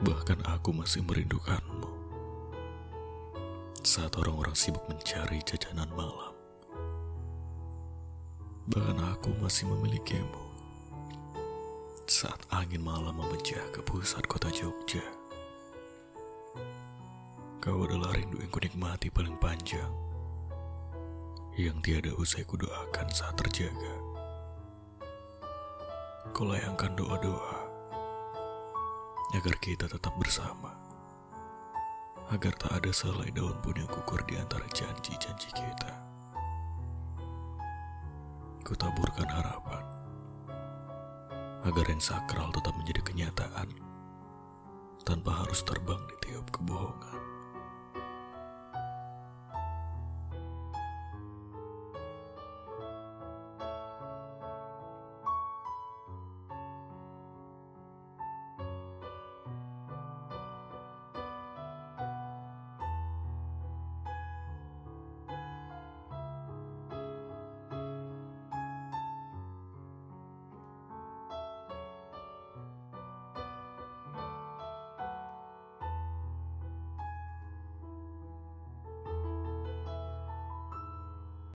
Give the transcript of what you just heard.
Bahkan aku masih merindukanmu. Saat orang-orang sibuk mencari jajanan malam. Bahkan aku masih memilikimu. Saat angin malam memecah ke pusat kota Jogja. Kau adalah rindu yang kunikmati paling panjang. Yang tiada usai kudoakan saat terjaga. Kau layangkan doa-doa agar kita tetap bersama. Agar tak ada selai daun pun yang gugur di antara janji-janji kita. Kutaburkan harapan agar yang sakral tetap menjadi kenyataan tanpa harus terbang di tiup kebohongan.